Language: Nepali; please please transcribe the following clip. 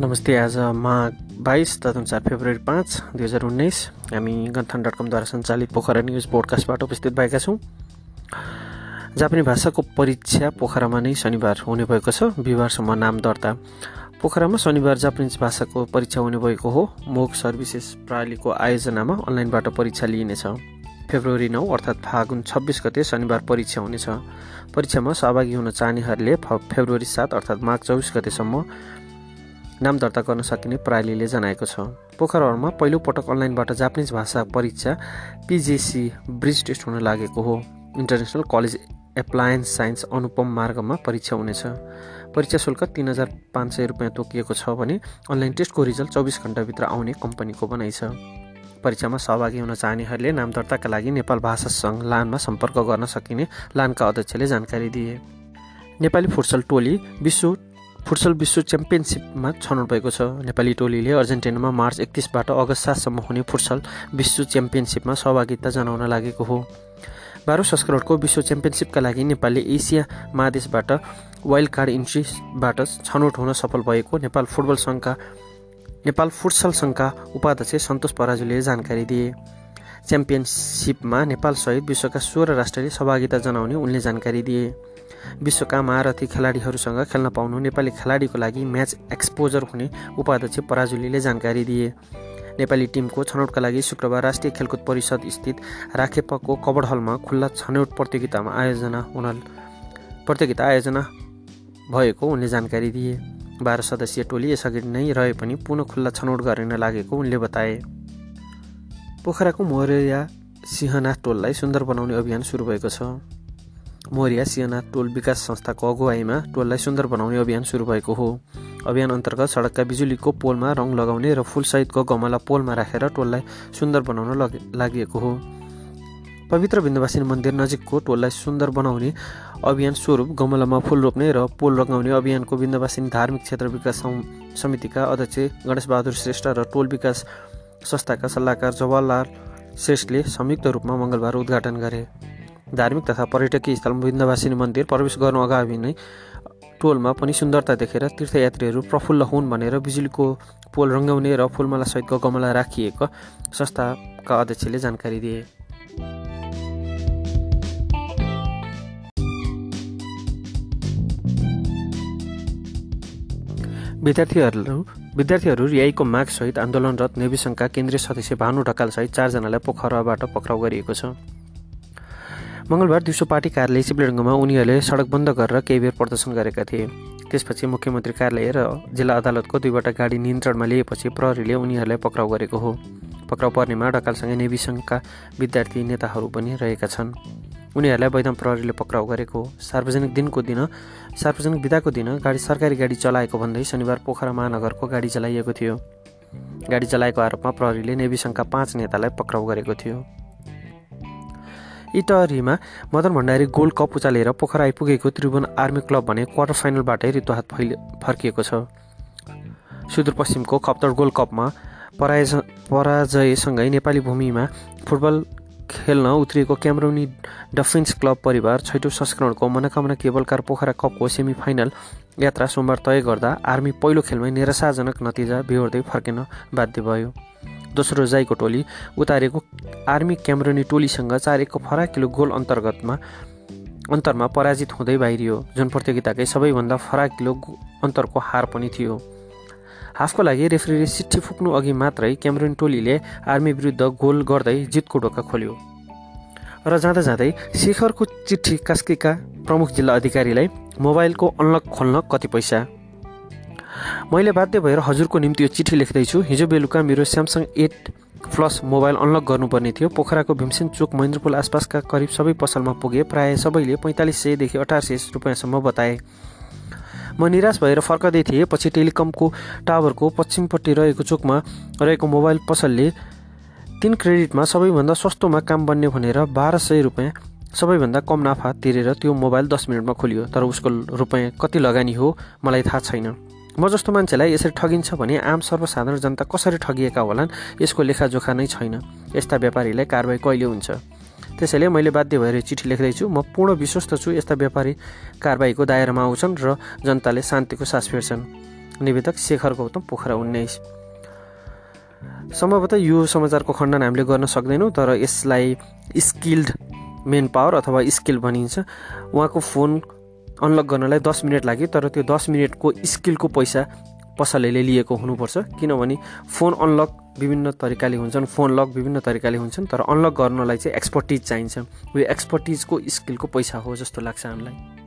नमस्ते आज माघ बाइस तदनुसार फेब्रुअरी पाँच दुई हजार उन्नाइस। हामी गन्थन डट कमद्वारा सञ्चालित पोखरा न्युज पोडकास्टबाट उपस्थित भएका छौँ। जापानी भाषाको परीक्षा पोखरामा नै शनिबार हुने भएको छ। बिहिबारसम्म नाम दर्ता। पोखरामा शनिबार जापानिज भाषाको परीक्षा हुने भएको हो। मोक सर्भिसेस प्रणालीको आयोजनामा अनलाइनबाट परीक्षा लिइनेछ। फेब्रुअरी नौ अर्थात् फागुन छब्बिस गते शनिबार परीक्षा हुनेछ। परीक्षामा सहभागी हुन चाहनेहरूले फेब्रुअरी सात अर्थात् माघ चौबिस गतेसम्म नाम दर्ता गर्न सकिने प्रणालीले जनाएको छ। पोखराहरूमा पहिलोपटक अनलाइनबाट जापानिज भाषा परीक्षा पिजेसी ब्रिज टेस्ट हुन लागेको हो। International college appliance science Anupam मार्गमा परीक्षा हुनेछ। परीक्षा शुल्क तिन हजार पाँच सय रुपियाँ तोकिएको छ भने अनलाइन टेस्टको रिजल्ट चौबिस घन्टाभित्र आउने कम्पनीको भनाइ छ। परीक्षामा सहभागी हुन चाहनेहरूले नाम दर्ताका लागि नेपाल भाषा सङ्घ लानमा सम्पर्क गर्न सकिने लानका अध्यक्षले जानकारी दिए। नेपाली फुटसल टोली विश्व फुटसल विश्व च्याम्पियनसिपमा छनौट भएको छ। नेपाली टोलीले अर्जेन्टिनामा मार्च एकतिसबाट अगस्त सातसम्म हुने फुटसल विश्व च्याम्पियनसिपमा सहभागिता जनाउन लागेको हो। बाह्रौँ संस्करणको विश्व च्याम्पियनसिपका लागि नेपालले एसिया महादेशबाट वाइल्ड कार्ड इन्ट्रीबाट छनौट हुन सफल भएको नेपाल फुटबल सङ्घका नेपाल फुटसल सङ्घका उपाध्यक्ष सन्तोष पराजुले जानकारी दिए। च्याम्पियनसिपमा नेपालसहित विश्वका सोह्र राष्ट्रले सहभागिता जनाउने उनले जानकारी दिए। विश्वका महारथी खेलाडीहरूसँग खेल्न पाउनु नेपाली खेलाडीको लागि म्याच एक्सपोजर हुने उपाध्यक्ष पराजुलीले जानकारी दिए। नेपाली टिमको छनौटका लागि शुक्रबार राष्ट्रिय खेलकुद परिषद स्थित राखेपको कबड हलमा खुल्ला छनौट प्रतियोगितामा आयोजना हुन प्रतियोगिता आयोजना भएको उनले जानकारी दिए। बाह्र सदस्यीय टोली यसअघि नै रहे पनि पुनः खुल्ला छनौट गरिन लागेको उनले बताए। पोखराको मोरिया सिंहनाथ टोललाई सुन्दर बनाउने अभियान सुरु भएको छ। मोरिया सिंहनाथ टोल विकास संस्थाको अगुवाईमा टोललाई सुन्दर बनाउने अभियान सुरु भएको हो। अभियान अन्तर्गत सडकका बिजुलीको पोलमा रङ लगाउने र फुलसहितको गमला पोलमा राखेर टोललाई सुन्दर बनाउन लागि हो। पवित्र बिन्दवासिनी मन्दिर नजिकको टोललाई सुन्दर बनाउने अभियान स्वरूप गमलामा फुल रोप्ने र पोल रङ्गाउने अभियानको बिन्दवासिनी धार्मिक क्षेत्र विकास समितिका अध्यक्ष गणेश बहादुर श्रेष्ठ र टोल विकास संस्थाका सल्लाहकार जवाहरलाल श्रेष्ठले संयुक्त रूपमा मङ्गलबार उद्घाटन गरे। धार्मिक तथा पर्यटकीय स्थल बिन्दवासिनी मन्दिर प्रवेश गर्नु अगाडि नै टोलमा पनि सुन्दरता देखेर तीर्थयात्रीहरू प्रफुल्ल हुन् भनेर बिजुलीको पोल रङ्गाउने र फुलमाला सहितको गमला राखिएको संस्थाका अध्यक्षले जानकारी दिए। विद्यार्थीहरू विद्यार्थीहरू रियाईको मागसहित आन्दोलनरत नेवी सङ्घका केन्द्रीय सदस्य भानु ढकालसहित चारजनालाई पोखराबाट पक्राउ गरिएको छ। मङ्गलबार दिउँसो पार्टी कार्यालय सिप्लेडुङ्गोमा उनीहरूले सडक बन्द गरेर केही बेर प्रदर्शन गरेका थिए। त्यसपछि मुख्यमन्त्री कार्यालय र जिल्ला अदालतको दुईवटा गाडी नियन्त्रणमा लिएपछि प्रहरीले उनीहरूलाई पक्राउ गरेको हो। पक्राउ पर्नेमा ढकालसँगै नेवी सङ्घका विद्यार्थी नेताहरू पनि रहेका छन्। उनीहरूलाई वैधम प्रहरीले पक्राउ गरेको हो। सार्वजनिक दिनको दिन सार्वजनिक विदाको दिन गाडी सरकारी गाडी चलाएको भन्दै शनिबार पोखरा महानगरको गाडी चलाइएको थियो। गाडी चलाएको आरोपमा प्रहरीले नेवी सङ्घका पाँच नेतालाई पक्राउ गरेको थियो। इटहरीमा मदन भण्डारी गोल्ड कप उचालेर पोखरा आइपुगेको त्रिभुवन आर्मी क्लब भने क्वार्टर फाइनलबाटै रितुहात फैल फर्किएको छ। सुदूरपश्चिमको खप्तर गोल्ड कपमा पराज पराजयसँगै नेपाली भूमिमा फुटबल खेल्न उत्रिएको क्यामरोनी डफिन्स क्लब परिवार छैटौँ संस्करणको मनोकामना केबल कार पोखरा कपको सेमी फाइनल यात्रा सोमबार तय गर्दा आर्मी पहिलो खेलमै निराशाजनक नतिजा बिहोर्दै फर्किन बाध्य भयो। दोस्रो जाइको टोली उतारेको आर्मी क्यामरोनी टोलीसँग चार एकको फराकिलो गोल अन्तर्गतमा अन्तरमा पराजित हुँदै बाहिरियो। जुन प्रतियोगिताकै सबैभन्दा फराकिलो अन्तरको हार पनि थियो। हाफको लागि रेफ्रीले चिठी फुक्नु अघि मात्रै क्यामरोन टोलीले आर्मी विरुद्ध गोल गर्दै जितको ढोका खोल्यो। र जाँदा जाँदै शेखरको चिठी कास्कीका प्रमुख जिल्ला अधिकारीलाई मोबाइलको अनलक खोल्न कति पैसा मैले बाध्य भएर हजुरको निम्ति यो चिठी लेख्दैछु हिजो बेलुका मेरो Samsung eight plus mobile unlock गर्नुपर्ने थियो। पोखराको भीमसेन चोक महेन्द्रपुल आसपासका करिब सबै पसलमा पुगे। प्रायः सबैले पैँतालिस सयदेखि अठार सय रुपियाँसम्म बताए। म निराश भएर फर्कँदै थिएँ। पछि टेलिकमको टावरको पश्चिमपट्टि रहेको चोकमा रहेको मोबाइल पसलले तिन क्रेडिटमा सबैभन्दा सस्तोमा काम बन्ने भनेर बाह्र सय रुपियाँ सबैभन्दा कम नाफा तिरेर त्यो मोबाइल दस मिनटमा खोलियो। तर उसको रुपियाँ कति लगानी हो मलाई थाहा छैन। म जस्तो मान्छेलाई यसरी ठगिन्छ भने आम सर्वसाधारण जनता कसरी ठगिएका होलान् यसको लेखाजोखा नै छैन। यस्ता व्यापारीलाई कारवाही कहिले हुन्छ? त्यसैले मैले बाध्य भएर चिठी लेख्दैछु म पूर्ण विश्वस्त छु यस्ता व्यापारी कारवाहीको दायरामा आउँछन् र जनताले शान्तिको सास फेर्छन्। निवेदक शेखर गौतम पोखरा उन्नाइस। सम्भवतः यो समाचारको खण्डन हामीले गर्न सक्दैनौँ तर यसलाई स्किल्ड मेन पावर अथवा स्किल भनिन्छ। उहाँको फोन अनलक गर्नलाई दस मिनट लाग्यो तर त्यो दस मिनटको स्किलको पैसा पसलेले लिएको हुनुपर्छ। किनभने फोन अनलक विभिन्न तरिकाले हुन्छन् फोन लक विभिन्न तरिकाले हुन्छन् तर अनलक गर्नलाई चाहिँ एक्सपर्टिज चाहिन्छ। यो एक्सपर्टिजको स्किलको पैसा हो जस्तो लाग्छ हामीलाई।